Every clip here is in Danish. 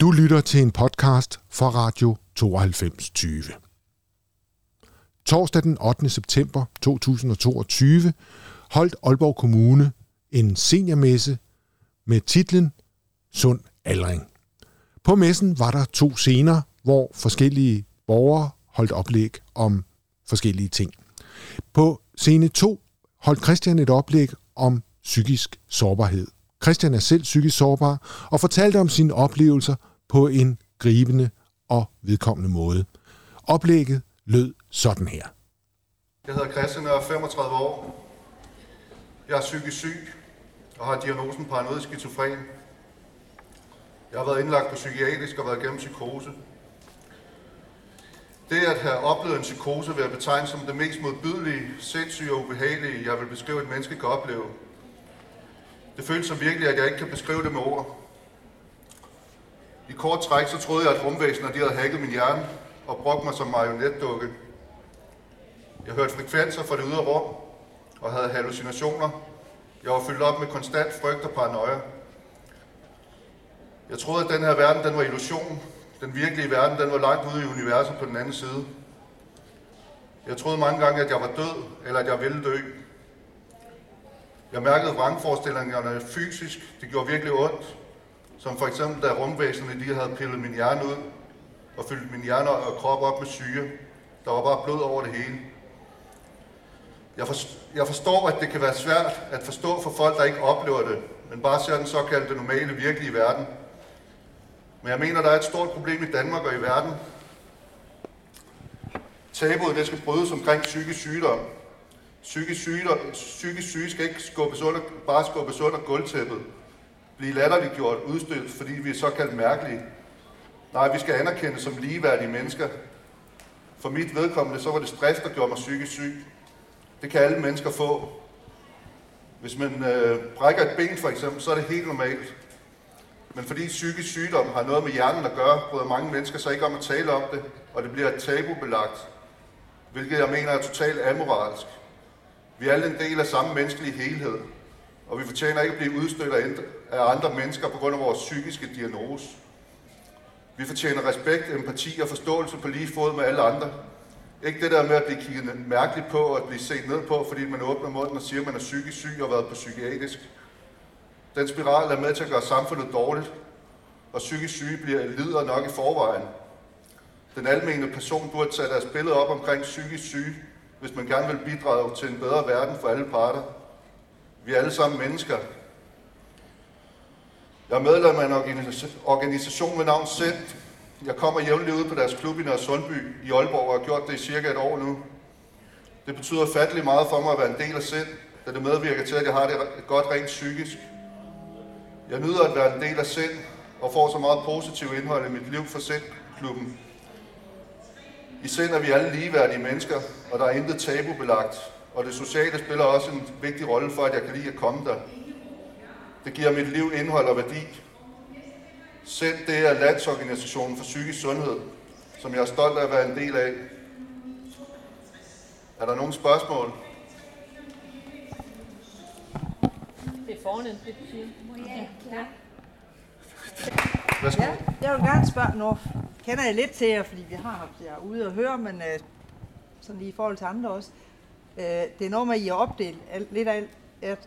Du lytter til en podcast fra Radio 9220. Torsdag den 8. september 2022 holdt Aalborg Kommune en seniormesse med titlen Sund Aldring. På messen var der to scener, hvor forskellige borgere holdt oplæg om forskellige ting. På scene 2 holdt Christian et oplæg om psykisk sårbarhed. Christian er selv psykisk sårbar og fortalte om sine oplevelser på en gribende og vedkommende måde. Oplægget lød sådan her. Jeg hedder Christian og er 35 år. Jeg er psykisk syg og har diagnosen paranoid skizofren. Jeg har været indlagt på psykiatrisk og været gennem psykose. Det at have oplevet en psykose vil jeg betegne som det mest modbydelige, sindssyge og ubehagelige, jeg vil beskrive, at et menneske kan opleve. Det føles som virkelig, at jeg ikke kan beskrive det med ord. I kort træk så troede jeg, at rumvæsener de havde hacket min hjerne og brugt mig som marionetdukke. Jeg hørte frekvenser fra det ydre rum og havde hallucinationer. Jeg var fyldt op med konstant frygt og paranoia. Jeg troede, at den her verden den var illusion. Den virkelige verden den var langt ude i universet på den anden side. Jeg troede mange gange, at jeg var død, eller at jeg ville dø. Jeg mærkede vrangforestillingerne fysisk. Det gjorde virkelig ondt. Som for eksempel, da rumvæsenerne lige havde pillet min hjerne ud og fyldt min hjerne og krop op med syre. Der var bare blod over det hele. Jeg, jeg forstår, at det kan være svært at forstå for folk, der ikke oplever det, men bare ser den såkaldte normale, virkelige verden. Men jeg mener, der er et stort problem i Danmark og i verden. Tabuet det skal brydes omkring psykisk sygdom. Psykisk, syge, psykisk syge skal ikke skubbes under, bare skubbes under gulvtæppet. Blive latterliggjort, udstødt, fordi vi er såkaldt mærkelige. Nej, vi skal anerkendes som ligeværdige mennesker. For mit vedkommende, så var det stress, der gjorde mig psykisk syg. Det kan alle mennesker få. Hvis man øh, brækker et ben for eksempel, så er det helt normalt. Men fordi psykisk sygdom har noget med hjernen at gøre, bryder mange mennesker så ikke om at tale om det, og det bliver tabubelagt, hvilket jeg mener er totalt amoralsk. Vi er alle en del af samme menneskelige helhed, og vi fortjener ikke at blive udstødt af andre mennesker på grund af vores psykiske diagnose. Vi fortjener respekt, empati og forståelse på lige fod med alle andre. Ikke det der med at blive kigget mærkeligt på og at blive set ned på, fordi man åbner munden og siger, at man er psykisk syg og har været på psykiatrisk. Den spiral er med til at gøre samfundet dårligt, og psykisk syge bliver lider nok i forvejen. Den almene person burde tage deres billede op omkring psykisk syge, hvis man gerne vil bidrage til en bedre verden for alle parter. Vi er alle sammen mennesker. Jeg er medlem af en organisation ved navn SEND. Jeg kommer jævnligt ud på deres klub i Nørre Sundby i Aalborg og har gjort det i cirka et år nu. Det betyder fattelig meget for mig at være en del af SEND, da det medvirker til, at jeg har det godt rent psykisk. Jeg nyder at være en del af SEND og får så meget positivt indhold i mit liv for SEND-klubben. I SEND er vi alle ligeværdige mennesker, og der er intet tabubelagt, og det sociale spiller også en vigtig rolle for, at jeg kan lide at komme der. Det giver mit liv indhold og værdi. SEND det er Landsorganisationen for Psykisk Sundhed, som jeg er stolt af at være en del af. Er der nogle spørgsmål? Det er fornemt, det du siger. Ja, Værsgo. ja, jeg vil gerne spørge, nu kender jeg lidt til jer, fordi vi har haft jer ude og høre, men øh, sådan lige i forhold til andre også. Øh, det er noget med, at I har opdelt lidt af,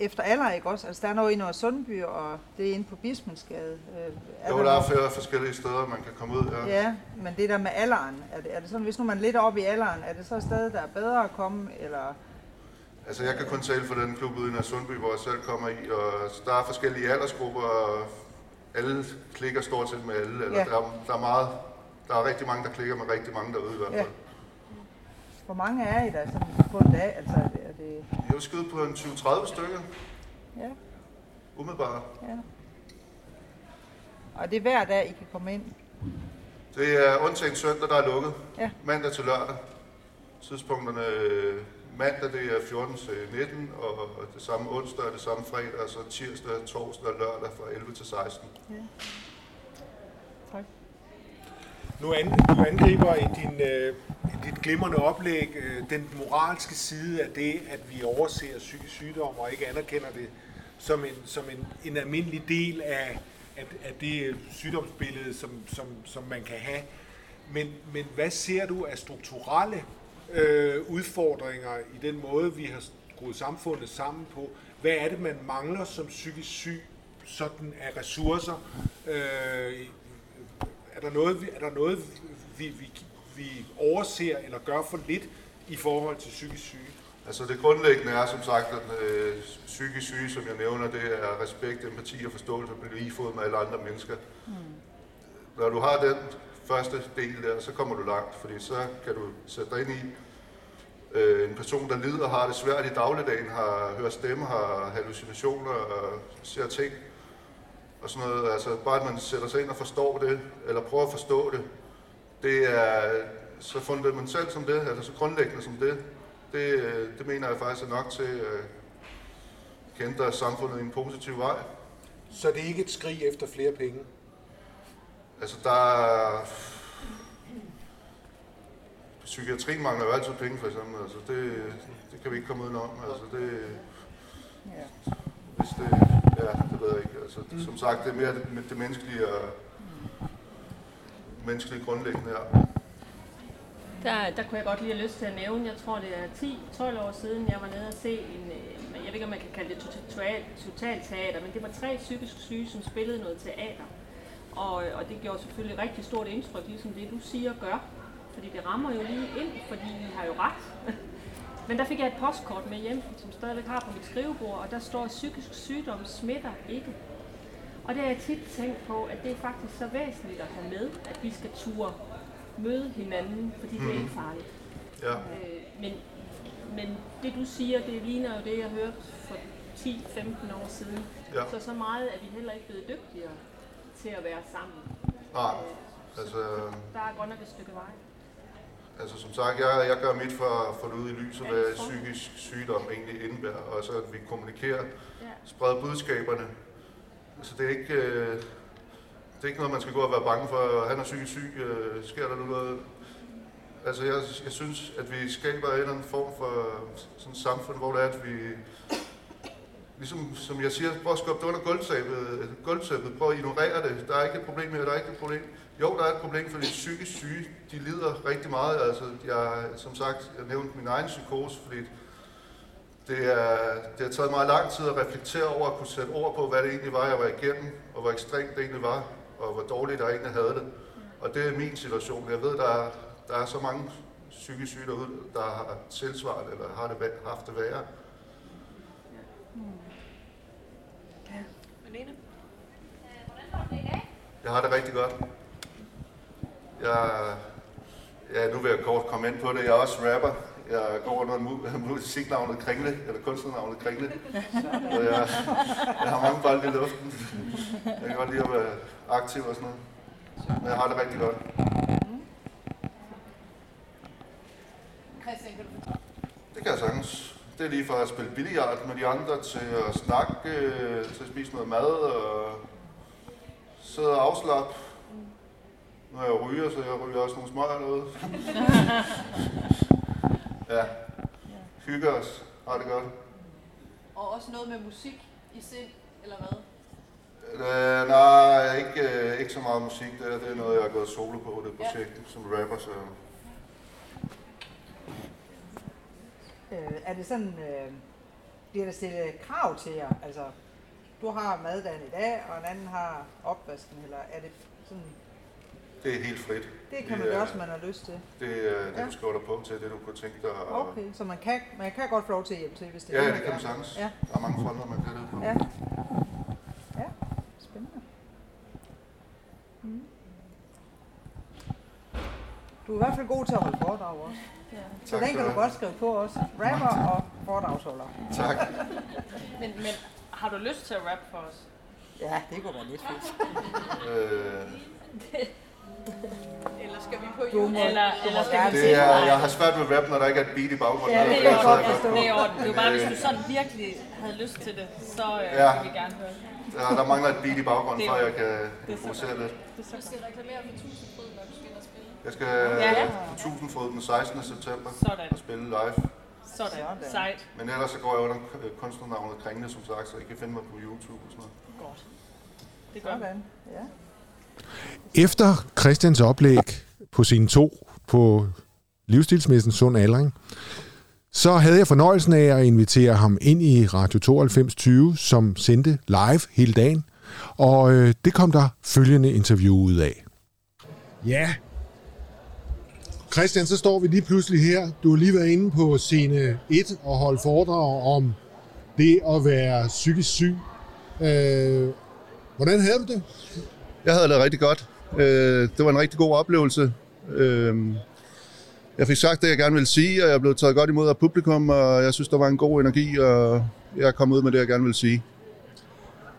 efter alder, ikke også? Altså, der er noget i noget Sundby, og det er inde på Bismensgade. Øh, er Jo, der er flere forskellige steder, man kan komme ud. Ja. Ja, men det der med alderen, er det, er det sådan, hvis nu man er lidt oppe i alderen, er det så et sted, der er bedre at komme, eller... Altså, jeg kan kun tale for den klub ude i Nørre Sundby, hvor jeg selv kommer i, og der er forskellige aldersgrupper, og alle klikker stort set med alle, eller Ja. der, er, der er meget, der er rigtig mange, der klikker med rigtig mange derude i hvert Ja. Hvor mange er I der sådan på en dag? Altså, er det, er det Jeg vil skyde på en 20-30 stykker, ja, umiddelbart. ja. Og det er hver dag, I kan komme ind? Det er undtagen søndag, der er lukket. Ja. Mandag til lørdag. Tidspunkterne øh, mandag det er 14 til 19, og og det samme onsdag og det samme fredag, og så tirsdag, torsdag og lørdag fra 11 til 16. Tak. Nu angriber i din, øh, dit glimrende oplæg øh, den moralske side af det, at vi overser psykisk sygdom og ikke anerkender det som en, som en, en almindelig del af af, af det sygdomsbillede, som, som, som man kan have. Men, men hvad ser du af strukturelle øh, udfordringer i den måde, vi har skruet samfundet sammen på? Hvad er det, man mangler som psykisk syg sådan af ressourcer? Øh, er der noget, er der noget vi, vi, vi overser eller gør for lidt i forhold til psykisk syge? Altså det grundlæggende er som sagt, at øh, psykisk syge, som jeg nævner, det er respekt, empati og forståelse på lige fod med alle andre mennesker. Mm. Når du har den første del der, så kommer du langt, fordi så kan du sætte dig ind i øh, en person, der lider og har det svært i dagligdagen, har hørt stemme, har hallucinationer og ser ting og sådan noget. Altså bare at man sætter sig ind og forstår det, eller prøver at forstå det, det er så fundamentalt som det, altså så grundlæggende som det, det, det mener jeg faktisk er nok til at kende samfundet i en positiv vej. Så det er ikke et skrig efter flere penge? Altså der er... Psykiatrien mangler jo altid penge, for eksempel. Altså det, det kan vi ikke komme udenom. Altså det, ja. Hvis det, ja, det ved jeg ikke. Altså, mm. Som sagt, det er mere det, det menneskelige og menneskelige grundlæggende her. Der, der kunne jeg godt lige have lyst til at nævne, jeg tror det er 10-12 år siden, jeg var nede og se en, øh, jeg ved ikke om man kan kalde det total, total teater, men det var tre psykisk syge, som spillede noget teater. Og, øh, og det gjorde selvfølgelig rigtig stort indtryk, ligesom det du siger gør. Fordi det rammer jo lige ind, fordi I har jo ret. Men der fik jeg et postkort med hjem, som stadigvæk har på mit skrivebord, og der står, psykisk sygdom smitter ikke. Og det har jeg tit tænkt på, at det er faktisk så væsentligt at have med, at vi skal ture møde hinanden, fordi det er ikke mhm. farligt. Ja. Øh, men, men det du siger, det ligner jo det, jeg hørte for 10-15 år siden. Ja. Så så meget er vi heller ikke blevet dygtigere til at være sammen. Nej, øh, altså... Der er godt nok et stykke vej. Altså som sagt, jeg, jeg gør mit for at få det ud i lyset, hvad psykisk sygdom egentlig indebærer, og så at vi kommunikerer, ja. spreder budskaberne. Altså det er ikke... Øh, det er ikke noget, man skal gå og være bange for. Han er psykisk syg. Øh, sker der nu noget? Altså, jeg, jeg synes, at vi skaber en eller anden form for sådan et samfund, hvor det er, at vi... Ligesom, som jeg siger, prøv at skubbe det under gulvtæppet. gulvtæppet. Prøv at ignorere det. Der er ikke et problem her, der er ikke et problem. Jo, der er et problem, fordi psykisk syge, de lider rigtig meget. Altså, jeg, som sagt, jeg nævnte min egen psykose, fordi det, er, det har taget meget lang tid at reflektere over at kunne sætte ord på, hvad det egentlig var, jeg var igennem, og hvor ekstremt det egentlig var og hvor dårligt der egentlig havde det. Og det er min situation. Jeg ved, der er, der er så mange psykisk syge derude, der har tilsvaret eller har det, haft det værre. Ja. Malene? Jeg har det rigtig godt. Jeg, ja, nu vil jeg kort komme ind på det. Jeg er også rapper. Jeg går under musiknavnet Kringle, eller kunstnernavnet Kringle. Så jeg, jeg har mange bolde i luften. Jeg kan godt lide at være aktiv og sådan noget. Men jeg har det rigtig godt. Christian, kan du Det kan jeg sagtens. Det er lige fra at spille billiard med de andre, til at snakke, øh, til at spise noget mad og sidde og afslappe. Nu er jeg ryger, så jeg ryger også nogle smøger noget. ja. Hygge os. Har det godt. Og også noget med musik i sind, eller hvad? Øh, nej, ikke, øh, ikke så meget musik. Det er, det er noget, jeg har gået solo på, det projekt ja. som rapper. Så. Øh, er det sådan, øh, bliver der stillet krav til jer? Altså, du har maddagen i dag, og en anden har opvasken, eller er det sådan... Det er helt frit. Det kan man gøre, som man har lyst til. Det er det, ja. du skriver dig på til, det du kunne tænke dig. Okay, så man kan, man kan godt få lov til at hjælpe til, hvis det ja, er Ja, det kan man sagtens. Ja. Der er mange fronter, man kan det på. Ja. Du er i hvert fald god til at holde foredrag også. Ja. Så tak, den kan du godt skrive på også. Rapper og foredragsholder. Tak. men, men har du lyst til at rap for os? Ja, det kunne være lidt fedt. øh. Eller skal vi på YouTube? Eller, eller skal vi det er, jeg har svært ved rap, når der ikke er et beat i baggrunden. Ja, det er godt forstå. Det er Det er jo bare, hvis du sådan virkelig havde lyst til det, så øh, ja. vil vi gerne høre det. Ja, der mangler et beat i baggrunden, før jeg kan fokusere lidt. Du skal reklamere for Tusindfryd, når du skal ind og spille. Jeg skal ja. på Tusindfryd den 16. september Sådan. og spille live. Sådan. Sejt. Men ellers så går jeg under kunstnernavnet Kringle, som sagt, så I kan finde mig på YouTube og sådan noget. Godt. Det gør. Sådan, ja. Efter Christians oplæg på sine 2 på livsstilsmessen Sund Aldring, så havde jeg fornøjelsen af at invitere ham ind i Radio 9220, som sendte live hele dagen. Og øh, det kom der følgende interview ud af. Ja. Christian, så står vi lige pludselig her. Du har lige været inde på scene 1 og holdt foredrag om det at være psykisk syg. Øh, hvordan havde du det? Jeg havde det rigtig godt. Øh, det var en rigtig god oplevelse. Øh, jeg fik sagt det, jeg gerne ville sige, og jeg blev taget godt imod af publikum, og jeg synes, der var en god energi, og jeg kom ud med det, jeg gerne ville sige.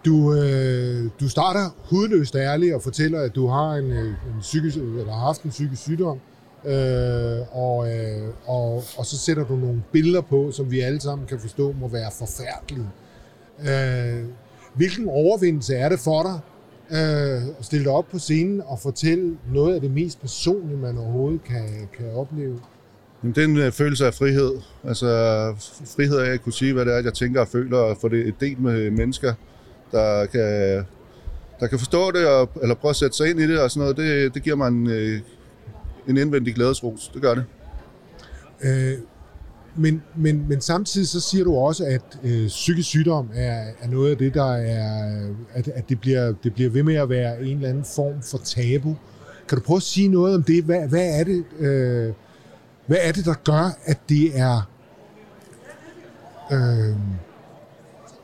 Du, øh, du starter hudløst ærlig og fortæller, at du har en, øh, en psykisk, eller har haft en psykisk sygdom, øh, og, øh, og, og så sætter du nogle billeder på, som vi alle sammen kan forstå må være forfærdelige. Øh, hvilken overvindelse er det for dig øh, stille dig op på scenen og fortælle noget af det mest personlige, man overhovedet kan, kan opleve? Jamen, det er en øh, følelse af frihed. Altså frihed af at kunne sige, hvad det er, jeg tænker og føler, og få det delt med mennesker, der kan, der kan forstå det, og, eller prøve at sætte sig ind i det og sådan noget. Det, det giver mig en, øh, en indvendig glædesros. Det gør det. Øh, men, men, men samtidig så siger du også, at øh, psykisk sygdom er, er noget af det, der er, at, at det, bliver, det bliver ved med at være en eller anden form for tabu. Kan du prøve at sige noget om det? Hvad, hvad, er, det øh, hvad er det, der gør, at det er... Øh,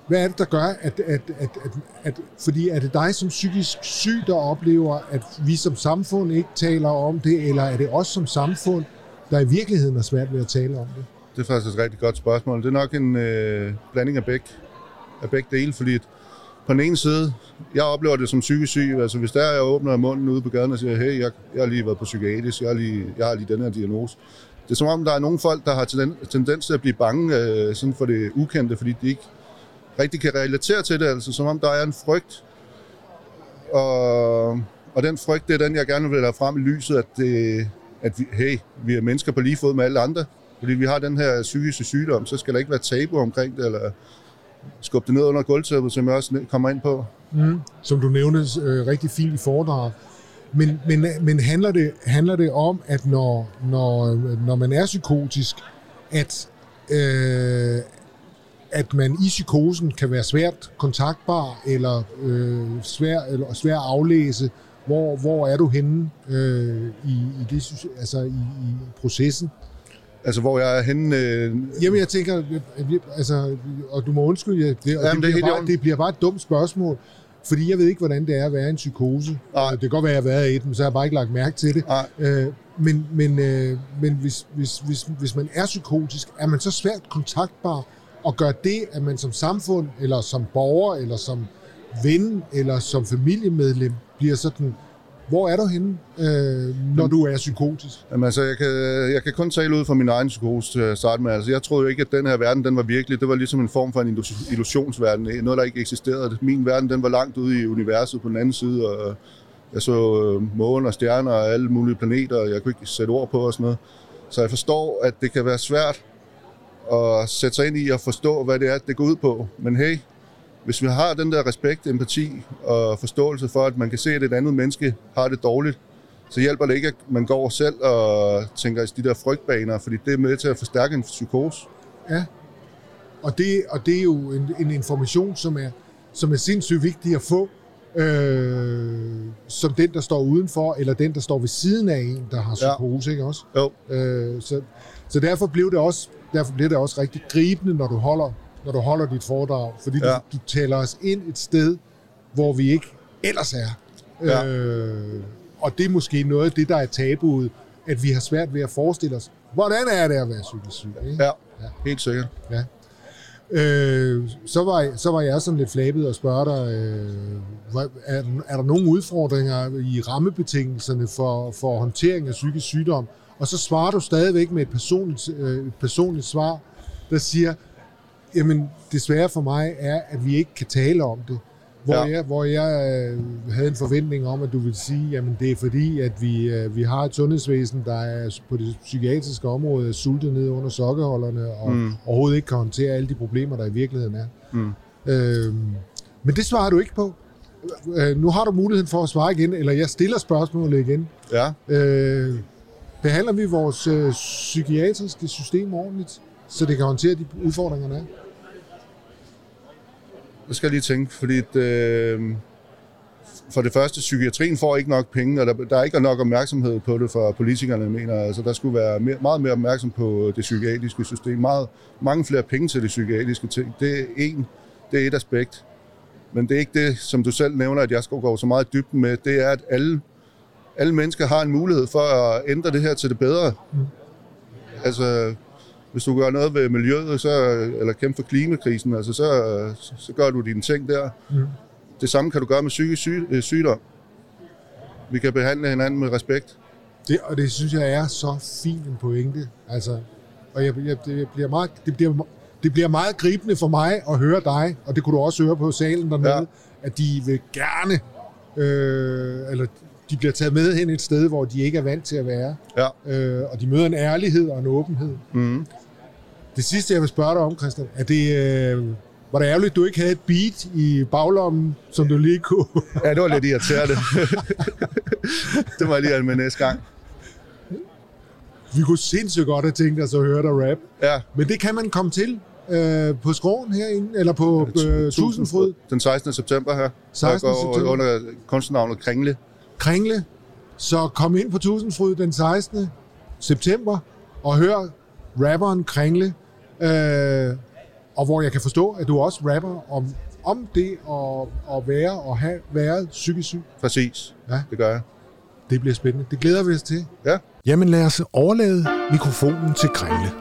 hvad er det, der gør, at, at, at, at, at... Fordi er det dig som psykisk syg, der oplever, at vi som samfund ikke taler om det, eller er det os som samfund, der i virkeligheden er svært ved at tale om det? Det er faktisk et rigtig godt spørgsmål. Det er nok en øh, blanding af begge, af begge dele, fordi at på den ene side, jeg oplever det som psykisk syg. Altså hvis der er, jeg åbner munden ude på gaden og siger, hey, jeg, jeg har lige været på psykiatrisk, jeg har lige, jeg har lige den her diagnose. Det er som om, der er nogle folk, der har tendens til at blive bange øh, sådan for det ukendte, fordi de ikke rigtig kan relatere til det. Altså som om der er en frygt. Og, og den frygt, det er den, jeg gerne vil have frem i lyset, at, det, at vi, hey, vi er mennesker på lige fod med alle andre. Fordi vi har den her psykiske sygdom, så skal der ikke være tabu omkring det, eller skubbe det ned under gulvtæppet, som jeg også kommer ind på. Mm. Som du nævnte øh, rigtig fint i foredraget. Men, men, men handler, det, handler det om, at når, når, når man er psykotisk, at, øh, at man i psykosen kan være svært kontaktbar, eller øh, svær, eller svær at aflæse, hvor, hvor er du henne øh, i, i, det, altså i, i processen? Altså, hvor jeg er henne... Øh, Jamen, jeg tænker, altså, og du må undskylde, det, Jamen, det, det er bliver bare, det bliver bare et dumt spørgsmål, fordi jeg ved ikke, hvordan det er at være en psykose. Nej. Det kan godt være, at jeg har været i men så har jeg bare ikke lagt mærke til det. Nej. Øh, men men, øh, men hvis, hvis, hvis, hvis man er psykotisk, er man så svært kontaktbar og gør det, at man som samfund, eller som borger, eller som ven, eller som familiemedlem, bliver sådan, hvor er du henne, øh, når du er psykotisk? Jamen, altså, jeg kan, jeg kan kun tale ud fra min egen psykose til at starte med. Altså, jeg troede jo ikke, at den her verden, den var virkelig. Det var ligesom en form for en illus- illusionsverden. Noget, der ikke eksisterede. Min verden, den var langt ude i universet på den anden side, og jeg så øh, månen og stjerner og alle mulige planeter, og jeg kunne ikke sætte ord på og sådan noget. Så jeg forstår, at det kan være svært at sætte sig ind i og forstå, hvad det er, det går ud på. Men hey, hvis vi har den der respekt, empati og forståelse for, at man kan se, at et andet menneske har det dårligt, så hjælper det ikke, at man går selv og tænker i de der frygtbaner, fordi det er med til at forstærke en psykose. Ja. Og det, og det er jo en, en information, som er, som er sindssygt vigtig at få, øh, som den, der står udenfor, eller den, der står ved siden af en, der har Ja. psykose, ikke også? Jo, Øh, så, så derfor blev det også derfor blev det også rigtig gribende, når du holder, når du holder dit foredrag, fordi ja. Ja. du, du taler os ind et sted, hvor vi ikke ellers er. Ja. Øh, og det er måske noget af det, der er tabuet, at vi har svært ved at forestille os, hvordan er det at være psykisk syg? Ikke? ja, helt sikkert. Ja. Øh, så, var, så var jeg sådan lidt flabet og spørge dig, øh, er, er der nogle udfordringer i rammebetingelserne for, for håndtering af psykisk sygdom? Og så svarer du stadigvæk med et personligt, øh, et personligt svar, der siger, jamen det svære for mig er, at vi ikke kan tale om det. Hvor, Ja. jeg, hvor jeg øh, havde en forventning om, at du ville sige, jamen det er fordi, at vi, øh, vi har et sundhedsvæsen, der er på det psykiatriske område er sultet ned under sokkeholderne, og mm. overhovedet ikke kan håndtere alle de problemer, der i virkeligheden er. Mm. Øhm, men det svarer du ikke på. øh, nu har du muligheden for at svare igen, eller jeg stiller spørgsmålet igen. Ja. Øh, behandler vi vores øh, psykiatriske system ordentligt, så det kan håndtere de udfordringer, der er? Det skal jeg lige tænke, fordi det, øh, for det første, psykiatrien får ikke nok penge, og der, der er ikke nok opmærksomhed på det for politikerne, mener jeg. Altså, der skulle være mere, meget mere opmærksom på det psykiatriske system. Meget, mange flere penge til det psykiatriske ting. Det er en, det er et aspekt. Men det er ikke det, som du selv nævner, at jeg skal gå så meget dybden med. Det er, at alle, alle mennesker har en mulighed for at ændre det her til det bedre. Mm. Altså, hvis du gør noget ved miljøet, så, eller kæmpe for klimakrisen, altså, så, så gør du dine ting der. Mm. Det samme kan du gøre med psykisk syg, øh, sygdom. Vi kan behandle hinanden med respekt. Det, og det synes jeg er så fin en pointe. Altså, og jeg, jeg, det, bliver meget, det, bliver, det bliver meget gribende for mig at høre dig, og det kunne du også høre på salen dernede, ja. at de vil gerne, øh, eller de bliver taget med hen et sted, hvor de ikke er vant til at være. Ja. Øh, og de møder en ærlighed og en åbenhed. Mm. Det sidste, jeg vil spørge dig om, Christian, er det... Øh, var det ærgerligt, at du ikke havde et beat i baglommen, som du lige kunne? ja, det var lidt irriterende. det jeg lige med næste gang. Vi kunne sindssygt godt have tænkt os at høre dig rap. Ja. Men det kan man komme til øh, på skroen herinde, eller på øh, Tusindfryd. Den 16. september her. 16. Der september. Under kunstnernavnet Kringle. Kringle. Så kom ind på Tusindfryd den 16. september og hør rapperen Kringle. Øh, og hvor jeg kan forstå, at du også rapper om, om det at, at være og have været psykisk syg. Præcis. Ja. Det gør jeg. Det bliver spændende. Det glæder vi os til. Ja. Jamen lad os overlade mikrofonen til Kringle.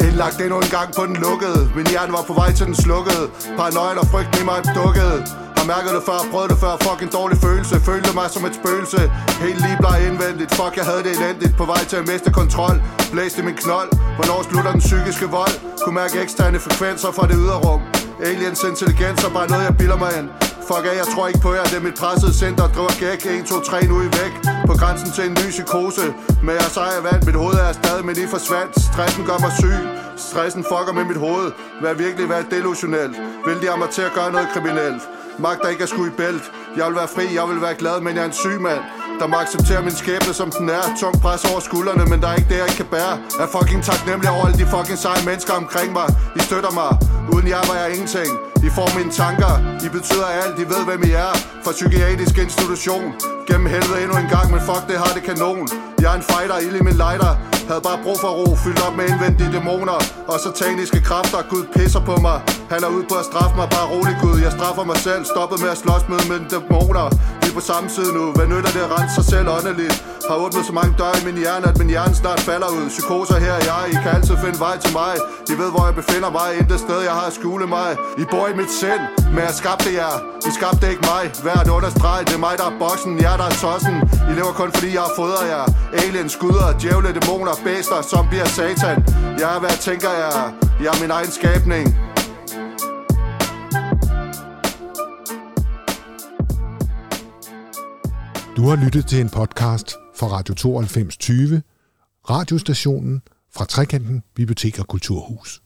Indlagt endnu en gang på den lukkede Min hjerne var på vej til den slukkede Paranoid og frygten i mig dukkede Har mærket det før, prøvet det før. Fucking dårlig følelse Følte mig som et spøgelse. Helt lige bleg indvendigt. Fuck, jeg havde det elendigt. På vej til at miste kontrol. Blæste min knold. Hvornår slutter den psykiske vold? Kunne mærke eksterne frekvenser fra det yderrum Aliens intelligens er bare noget, jeg bilder mig ind. Fuck af, jeg tror ikke på jer, det er mit pressede center Driver gæk, 1, 2, 3, nu I væk. På grænsen til en ny psykose. Men jeg sejr vand, mit hoved er stadig, men I forsvandt. Stressen gør mig syg, stressen fucker med mit hoved. Hvad virkelig være delusionelt? Vil de have mig til at gøre noget kriminelt? Magter ikke at skulle i bælt. Jeg vil være fri, jeg vil være glad, men jeg er en syg mand der må acceptere min skæbne som den er. Tung pres over skuldrene, men der er ikke det, jeg ikke kan bære. Jeg er fucking taknemmelig over alle de fucking seje mennesker omkring mig. I støtter mig, uden jer var jeg ingenting. I får mine tanker, I betyder alt, I ved hvem I er. Fra psykiatrisk institution. Gennem helvede endnu en gang, men fuck det har det kanon. Jeg er en fighter, ild i min lighter. Havde bare brug for ro, fyldt op med indvendige dæmoner. Og sataniske kræfter, Gud pisser på mig. Han er ude på at straffe mig, bare rolig Gud. Jeg straffer mig selv, stoppet med at slås med mine dæmoner. Vi er på samme side nu, hvad nytter det at rense sig selv åndeligt? Har åbnet så mange døre i min hjerne, at min hjerne snart falder ud. Psykoser her er jeg, I kan altid finde vej til mig. I ved hvor jeg befinder mig, intet sted jeg har at skjule mig. I bor i mit sind, men jeg skabte jer. I skabte ikke mig, hvert understreg Det er mig der er boksen, jer der er tossen. I lever kun fordi jeg har fodret jer. Aliens, skudder, djævle, dæmoner, bæster, zombier, satan. Jeg er hvad jeg tænker jeg er. Jeg er min egen skabning. Du har lyttet til en podcast fra Radio 9220, radiostationen fra Trekanten Bibliotek og Kulturhus.